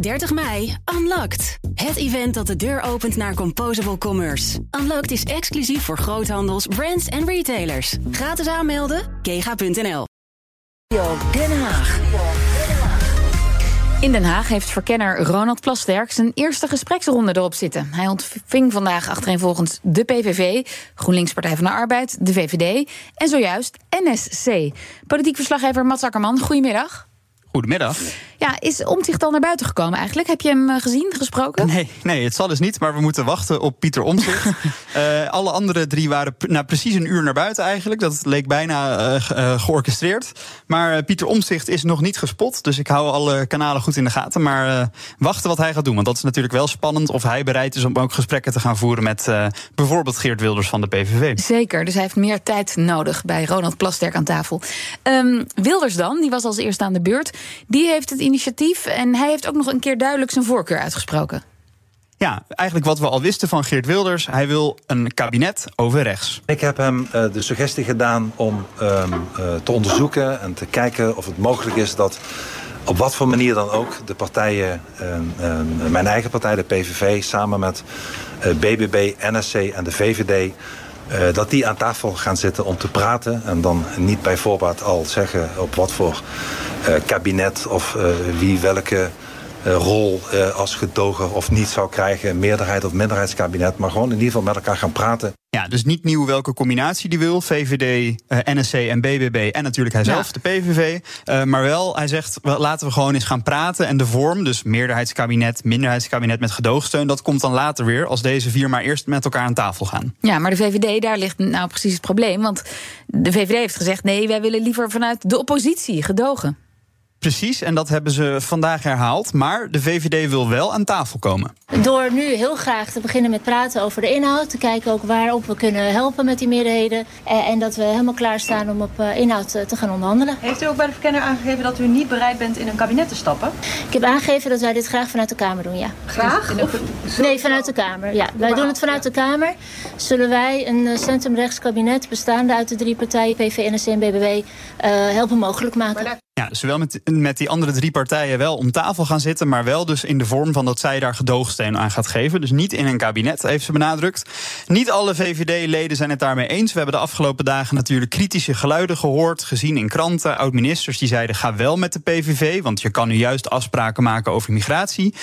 30 mei, Unlocked. Het event dat de deur opent naar Composable Commerce. Unlocked is exclusief voor groothandels, brands en retailers. Gratis aanmelden, kega.nl. Den Haag. In Den Haag heeft verkenner Ronald Plasterk zijn eerste gespreksronde erop zitten. Hij ontving vandaag achtereenvolgens de PVV, GroenLinks Partij van de Arbeid, de VVD en zojuist NSC. Politiek verslaggever Mats Akkerman, goedemiddag. Goedemiddag. Ja, is Omtzigt al naar buiten gekomen eigenlijk? Heb je hem eh, gezien, gesproken? Nee, nee, het zal dus niet, maar we moeten wachten op Pieter Omtzigt. uh, alle andere drie waren na precies een uur naar buiten eigenlijk. Dat leek bijna uh, uh, georchestreerd. Maar Pieter Omtzigt is nog niet gespot, dus ik hou alle kanalen goed in de gaten. Maar wachten wat hij gaat doen, want dat is natuurlijk wel spannend... of hij bereid is om ook gesprekken te gaan voeren met bijvoorbeeld Geert Wilders van de PVV. Zeker, dus hij heeft meer tijd nodig bij Ronald Plasterk aan tafel. Um, Wilders dan, die was als eerste aan de beurt. Die heeft het initiatief en hij heeft ook nog een keer duidelijk zijn voorkeur uitgesproken. Ja, eigenlijk wat we al wisten van Geert Wilders. Hij wil een kabinet over rechts. Ik heb hem uh, de suggestie gedaan om um, uh, te onderzoeken en te kijken of het mogelijk is dat op wat voor manier dan ook de partijen, uh, mijn eigen partij, de PVV, samen met BBB, NSC en de VVD. Uh, dat die aan tafel gaan zitten om te praten. En dan niet bij voorbaat al zeggen op wat voor uh, kabinet of uh, wie welke rol als gedogen of niet zou krijgen. Meerderheid of minderheidskabinet. Maar gewoon in ieder geval met elkaar gaan praten. Ja, dus niet nieuw welke combinatie die wil. VVD, uh, NSC en BBB en natuurlijk hij zelf, ja. de PVV. Uh, maar wel, hij zegt, laten we gewoon eens gaan praten. En de vorm, dus meerderheidskabinet, minderheidskabinet met gedoogsteun... dat komt dan later weer, als deze vier maar eerst met elkaar aan tafel gaan. Ja, maar de VVD, daar ligt nou precies het probleem. Want de VVD heeft gezegd, nee, wij willen liever vanuit de oppositie gedogen. Precies, en dat hebben ze vandaag herhaald. Maar de VVD wil wel aan tafel komen. Door nu heel graag te beginnen met praten over de inhoud. Te kijken ook waarop we kunnen helpen met die meerderheden. En dat we helemaal klaarstaan om op inhoud te gaan onderhandelen. Heeft u ook bij de verkenner aangegeven dat u niet bereid bent in een kabinet te stappen? Ik heb aangegeven dat wij dit graag vanuit de Kamer doen, ja. Graag? Of, nee, vanuit de Kamer. Ja, wij doen het vanuit de Kamer. Zullen wij een centrumrechts kabinet bestaande uit de drie partijen, PV, NSC en BBW, uh, helpen mogelijk maken? Ja, zowel met, met die andere drie partijen wel om tafel gaan zitten, maar wel dus in de vorm van dat zij daar gedoogsteun aan gaat geven. Dus niet in een kabinet, heeft ze benadrukt. Niet alle VVD-leden zijn het daarmee eens. We hebben de afgelopen dagen natuurlijk kritische geluiden gehoord, gezien in kranten. Oud-ministers die zeiden: ga wel met de PVV, want je kan nu juist afspraken maken over migratie.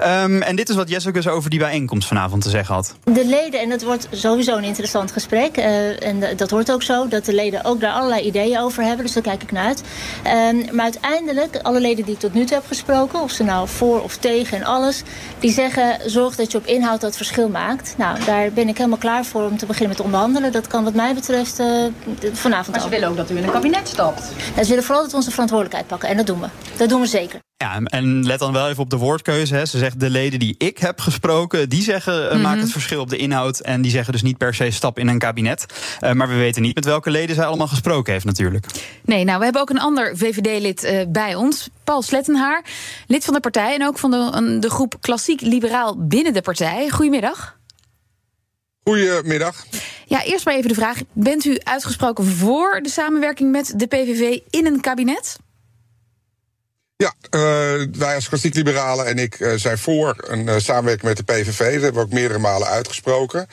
Um, en dit is wat Jesse dus over die bijeenkomst vanavond te zeggen had. De leden, en dat wordt sowieso een interessant gesprek, uh, en dat hoort ook zo, dat de leden ook daar allerlei ideeën over hebben, dus daar kijk ik naar uit. Um, maar uiteindelijk, alle leden die ik tot nu toe heb gesproken, of ze nou voor of tegen en alles, die zeggen: zorg dat je op inhoud dat verschil maakt. Nou, daar ben ik helemaal klaar voor om te beginnen met onderhandelen. Dat kan, wat mij betreft, uh, vanavond. Maar ze willen ook dat u in een kabinet stapt. En ze willen vooral dat we onze verantwoordelijkheid pakken. En dat doen we. Dat doen we zeker. Ja, en let dan wel even op de woordkeuze. Hè. Ze zegt de leden die ik heb gesproken, die zeggen mm -hmm. maak het verschil op de inhoud. En die zeggen dus niet per se stap in een kabinet. Uh, maar we weten niet met welke leden zij allemaal gesproken heeft natuurlijk. Nee, nou we hebben ook een ander VVD-lid uh, bij ons. Paul Slettenhaar, lid van de partij en ook van de, de groep Klassiek Liberaal binnen de partij. Goedemiddag. Goedemiddag. Ja, eerst maar even de vraag. Bent u uitgesproken voor de samenwerking met de PVV in een kabinet? Ja, uh, wij als klassiek liberalen en ik uh, zijn voor een uh, samenwerking met de PVV. Dat hebben we ook meerdere malen uitgesproken.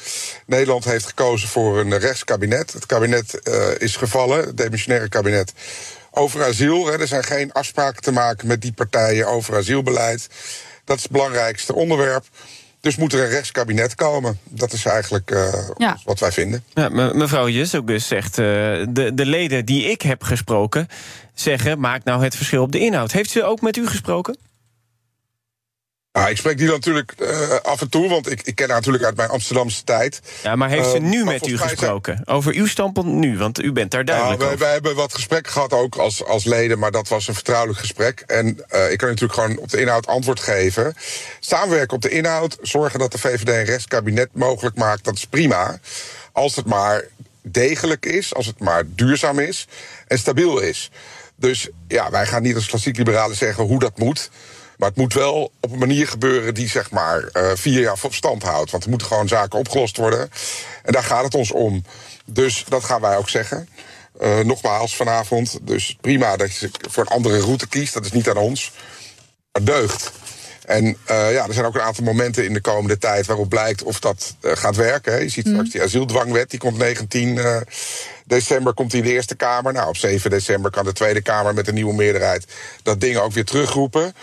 Nederland heeft gekozen voor een rechtskabinet. Het kabinet is gevallen, het demissionaire kabinet. Over asiel. Hè. Er zijn geen afspraken te maken met die partijen over asielbeleid. Dat is het belangrijkste onderwerp. Dus moet er een rechtskabinet komen. Dat is eigenlijk uh, ja. wat wij vinden. Ja, mevrouw Jus ook dus zegt... Uh, de, de leden die ik heb gesproken zeggen... maak nou het verschil op de inhoud. Heeft ze ook met u gesproken? Nou, ik spreek die natuurlijk uh, af en toe, want ik, ik ken haar natuurlijk uit mijn Amsterdamse tijd. Ja, maar heeft ze nu uh, met u gesproken? Zijn... Over uw standpunt nu, want u bent daar duidelijk nou, wij, wij, hebben wat gesprekken gehad ook als, als leden, maar dat was een vertrouwelijk gesprek. En uh, ik kan natuurlijk gewoon op de inhoud antwoord geven. Samenwerken op de inhoud, zorgen dat de VVD een rechtskabinet mogelijk maakt, dat is prima. Als het maar degelijk is, als het maar duurzaam is en stabiel is. Dus ja, wij gaan niet als klassiek liberalen zeggen hoe dat moet. Maar het moet wel op een manier gebeuren die zeg maar uh, vier jaar stand houdt. Want er moeten gewoon zaken opgelost worden. En daar gaat het ons om. Dus dat gaan wij ook zeggen. Uh, nogmaals vanavond. Dus prima dat je voor een andere route kiest. Dat is niet aan ons. Maar deugd. En uh, ja, er zijn ook een aantal momenten in de komende tijd waarop blijkt of dat uh, gaat werken. Hè. Je ziet straks die asieldwangwet, die komt 19 uh, december komt die in de Eerste Kamer. Nou, op 7 december kan de Tweede Kamer met een nieuwe meerderheid dat ding ook weer terugroepen.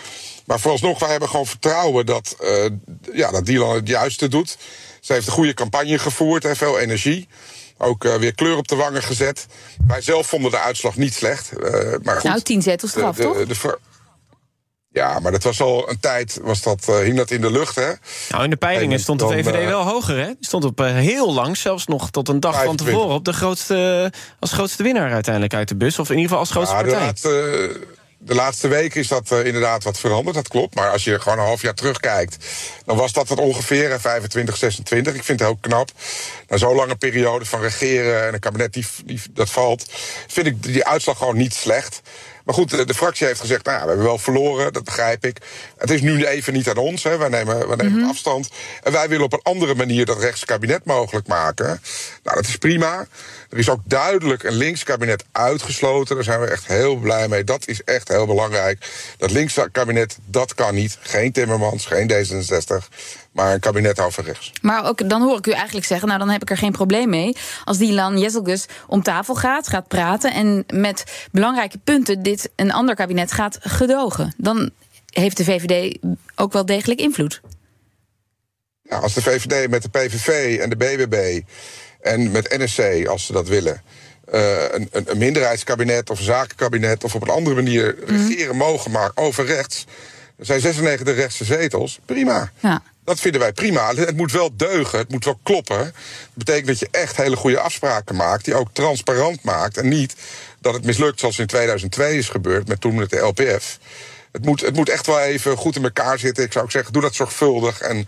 Maar vooralsnog, wij hebben gewoon vertrouwen dat, ja, dat Dylan het juiste doet. Ze heeft een goede campagne gevoerd, hè, veel energie. Ook uh, weer kleur op de wangen gezet. Wij zelf vonden de uitslag niet slecht. Uh, maar goed, nou, tien zetels eraf, de, toch? De, de, ja, maar dat was al een tijd, was dat, uh, hing dat in de lucht, hè? Nou, in de peilingen en stond de VVD dan, wel hoger, hè? Die stond op heel lang, zelfs nog tot een dag 25. van tevoren... op de grootste, als grootste winnaar uiteindelijk uit de bus. Of in ieder geval als grootste ja, partij. De laatste, de laatste weken is dat inderdaad wat veranderd, dat klopt. Maar als je gewoon een half jaar terugkijkt, dan was dat het ongeveer 25, 26. Ik vind het heel knap. Na zo'n lange periode van regeren en een kabinet die, die, dat valt, vind ik die uitslag gewoon niet slecht. Maar goed, de, de, fractie heeft gezegd, nou ja, we hebben wel verloren, dat begrijp ik. Het is nu even niet aan ons, hè. wij nemen, wij nemen Mhm. afstand. En wij willen op een andere manier dat rechtskabinet mogelijk maken. Nou, dat is prima. Er is ook duidelijk een linkskabinet uitgesloten. Daar zijn we echt heel blij mee. Dat is echt heel belangrijk. Dat linkskabinet, dat kan niet. Geen Timmermans, geen D66, maar een kabinet over rechts. Maar ook dan hoor ik u eigenlijk zeggen, nou dan heb ik er geen probleem mee. Als Dylan Jezelgus om tafel gaat, gaat praten en met belangrijke punten dit een ander kabinet gaat gedogen. Dan heeft de VVD ook wel degelijk invloed. Nou, als de VVD met de PVV en de BBB en met NSC, als ze dat willen, uh, een, een, minderheidskabinet of een zakenkabinet of op een andere manier regeren mogen, maar over rechts. Er zijn 96 rechtse zetels. Prima. Ja. Dat vinden wij prima. Het moet wel deugen, het moet wel kloppen. Dat betekent dat je echt hele goede afspraken maakt, die ook transparant maakt. En niet dat het mislukt zoals in 2002 is gebeurd met toen met de LPF. Het moet, het moet echt wel even goed in elkaar zitten. Ik zou ook zeggen, doe dat zorgvuldig en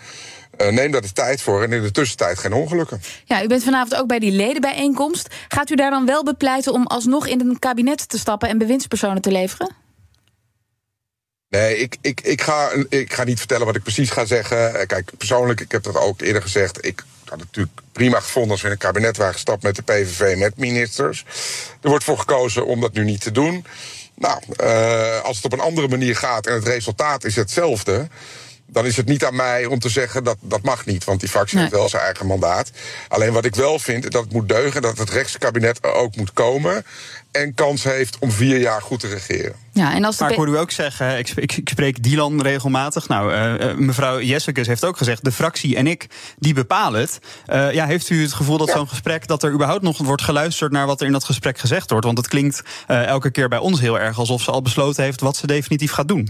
uh, neem daar de tijd voor. En in de tussentijd geen ongelukken. Ja, u bent vanavond ook bij die ledenbijeenkomst. Gaat u daar dan wel bepleiten om alsnog in een kabinet te stappen en bewindspersonen te leveren? Nee, ik, ik, ik, ga, ik ga niet vertellen wat ik precies ga zeggen. Kijk, persoonlijk, ik heb dat ook eerder gezegd. Ik had het natuurlijk prima gevonden als we in een kabinet waren gestapt met de PVV, met ministers. Er wordt voor gekozen om dat nu niet te doen. Nou, uh, als het op een andere manier gaat en het resultaat is hetzelfde dan is het niet aan mij om te zeggen dat dat mag niet. Want die fractie nee. heeft wel zijn eigen mandaat. Alleen wat ik wel vind, dat het moet deugen... dat het rechtskabinet er ook moet komen... en kans heeft om vier jaar goed te regeren. Ja, en als maar ik hoor u ook zeggen, ik spreek, ik spreek Dylan regelmatig. Nou, uh, mevrouw Jessicus heeft ook gezegd... de fractie en ik, die bepalen het. Uh, ja, heeft u het gevoel dat ja. zo'n gesprek... dat er überhaupt nog wordt geluisterd naar wat er in dat gesprek gezegd wordt? Want het klinkt uh, elke keer bij ons heel erg... alsof ze al besloten heeft wat ze definitief gaat doen.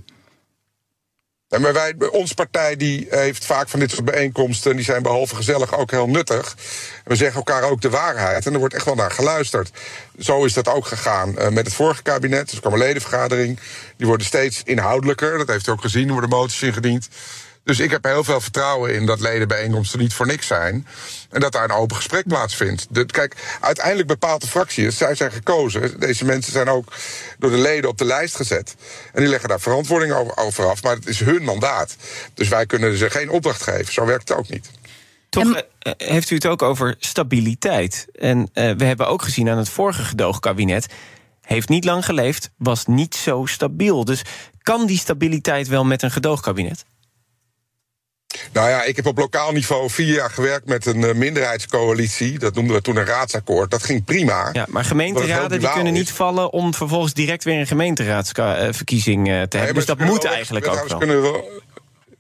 Ja, maar wij, onze partij die heeft vaak van dit soort bijeenkomsten... en die zijn behalve gezellig ook heel nuttig. We zeggen elkaar ook de waarheid en er wordt echt wel naar geluisterd. Zo is dat ook gegaan uh, met het vorige kabinet. Dus kwam een ledenvergadering. Die worden steeds inhoudelijker. Dat heeft u ook gezien, er worden moties ingediend. Dus ik heb heel veel vertrouwen in dat ledenbijeenkomsten niet voor niks zijn. En dat daar een open gesprek plaatsvindt. De, kijk, uiteindelijk bepaalt de fractie het. Zij zijn gekozen. Deze mensen zijn ook door de leden op de lijst gezet. En die leggen daar verantwoording over, over af. Maar het is hun mandaat. Dus wij kunnen ze geen opdracht geven. Zo werkt het ook niet. Toch uh, heeft u het ook over stabiliteit. En uh, we hebben ook gezien aan het vorige gedoogkabinet... heeft niet lang geleefd, was niet zo stabiel. Dus kan die stabiliteit wel met een gedoogkabinet? Nou ja, ik heb op lokaal niveau vier jaar gewerkt met een uh, minderheidscoalitie. Dat noemden we toen een raadsakkoord. Dat ging prima. Ja, maar gemeenteraden die kunnen niet vallen om vervolgens direct weer een gemeenteraadsverkiezing uh, te hebben. Dus dat moet eigenlijk ook wel. Kunnen wel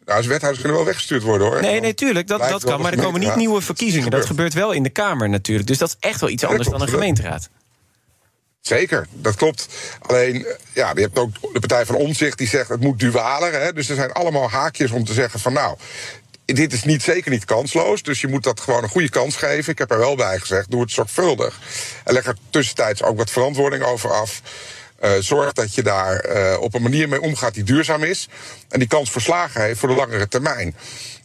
nou, als wethouders kunnen wel weggestuurd worden hoor. Nee, nee, tuurlijk, dat, dat kan. Maar er komen niet nieuwe verkiezingen. Dat gebeurt wel in de Kamer natuurlijk. Dus dat is echt wel iets anders dan een gemeenteraad. Zeker, dat klopt. Alleen, ja, je hebt ook de Partij van Omzicht die zegt het moet dualer. Hè? Dus er zijn allemaal haakjes om te zeggen van nou, dit is niet, zeker niet kansloos. Dus je moet dat gewoon een goede kans geven. Ik heb er wel bij gezegd, doe het zorgvuldig. En leg er tussentijds ook wat verantwoording over af. Uh, zorg dat je daar uh, op een manier mee omgaat die duurzaam is. En die kans verslagen heeft voor de langere termijn.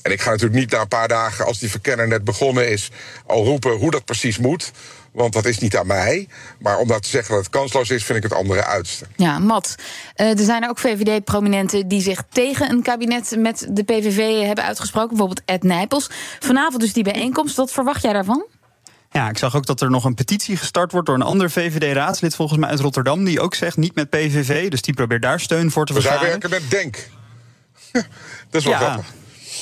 En ik ga natuurlijk niet na een paar dagen, als die verkenner net begonnen is, al roepen hoe dat precies moet. Want dat is niet aan mij. Maar om dat te zeggen dat het kansloos is, vind ik het andere uiterste. Ja, Mat. Uh, er zijn er ook VVD-prominenten die zich tegen een kabinet met de PVV hebben uitgesproken. Bijvoorbeeld Ed Nijpels. Vanavond dus die bijeenkomst. Wat verwacht jij daarvan? Ja, ik zag ook dat er nog een petitie gestart wordt door een ander VVD-raadslid, volgens mij uit Rotterdam, die ook zegt niet met PVV. Dus die probeert daar steun voor te We vergaren. Wij werken met Denk. Dat is wel Ja. grappig.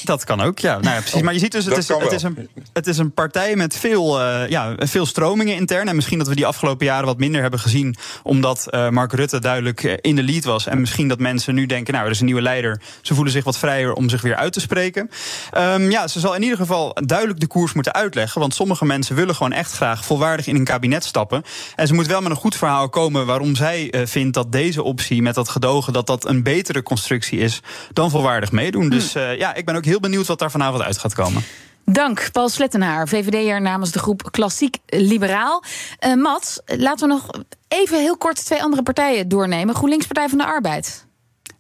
Dat kan ook, ja. Nou ja precies. Maar je ziet dus, het is, het, is een, het is een partij met veel, eh, ja, veel stromingen intern. En misschien dat we die afgelopen jaren wat minder hebben gezien... omdat eh, Mark Rutte duidelijk eh, in de lead was. En misschien dat mensen nu denken, nou, er is een nieuwe leider. Ze voelen zich wat vrijer om zich weer uit te spreken. Ehm, ja, ze zal in ieder geval duidelijk de koers moeten uitleggen. Want sommige mensen willen gewoon echt graag volwaardig in een kabinet stappen. En ze moet wel met een goed verhaal komen... waarom zij vindt dat deze optie met dat gedogen... dat dat een betere constructie is dan volwaardig meedoen. Dus eh, ja, ik ben ook heel benieuwd wat daar vanavond uit gaat komen. Dank, Paul Slettenaar, VVD'er namens de groep Klassiek Liberaal. Eh Mats, laten we nog even heel kort twee andere partijen doornemen. GroenLinks Partij van de Arbeid.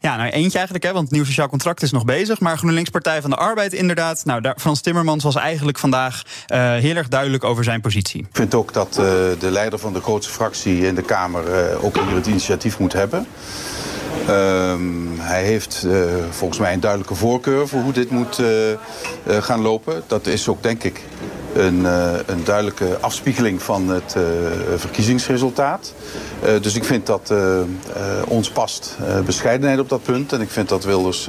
Ja, nou eentje eigenlijk, hè, want het nieuw sociaal contract is nog bezig. Maar GroenLinks Partij van de Arbeid inderdaad. Nou, daar, Frans Timmermans was eigenlijk vandaag eh, heel erg duidelijk over zijn positie. Ik vind ook dat eh, de leider van de grootste fractie in de Kamer eh, ook hier het initiatief moet hebben. Ehm, hij heeft eh, volgens mij een duidelijke voorkeur voor hoe dit moet eh, eh, gaan lopen. Dat is ook denk ik een, een duidelijke afspiegeling van het verkiezingsresultaat. Dus ik vind dat ons past bescheidenheid op dat punt. En ik vind dat Wilders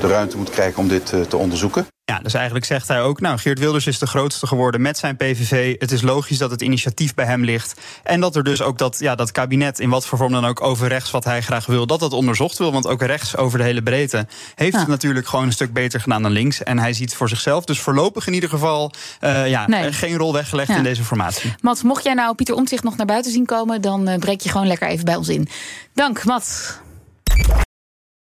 de ruimte moet krijgen om dit eh, te onderzoeken. Ja, dus eigenlijk zegt hij ook, nou, Geert Wilders is de grootste geworden met zijn PVV. Het is logisch dat het initiatief bij hem ligt. En dat er dus ook dat, ja, dat kabinet, in wat voor vorm dan ook, over rechts wat hij graag wil, dat dat onderzocht wil. Want ook rechts over de hele breedte heeft Ja. het natuurlijk gewoon een stuk beter gedaan dan links. En hij ziet voor zichzelf, dus voorlopig in ieder geval, eh, ja, Nee. eh, geen rol weggelegd Ja. in deze formatie. Mats, mocht jij nou Pieter Omtzigt nog naar buiten zien komen... dan eh, breek je gewoon lekker even bij ons in. Dank, Mats.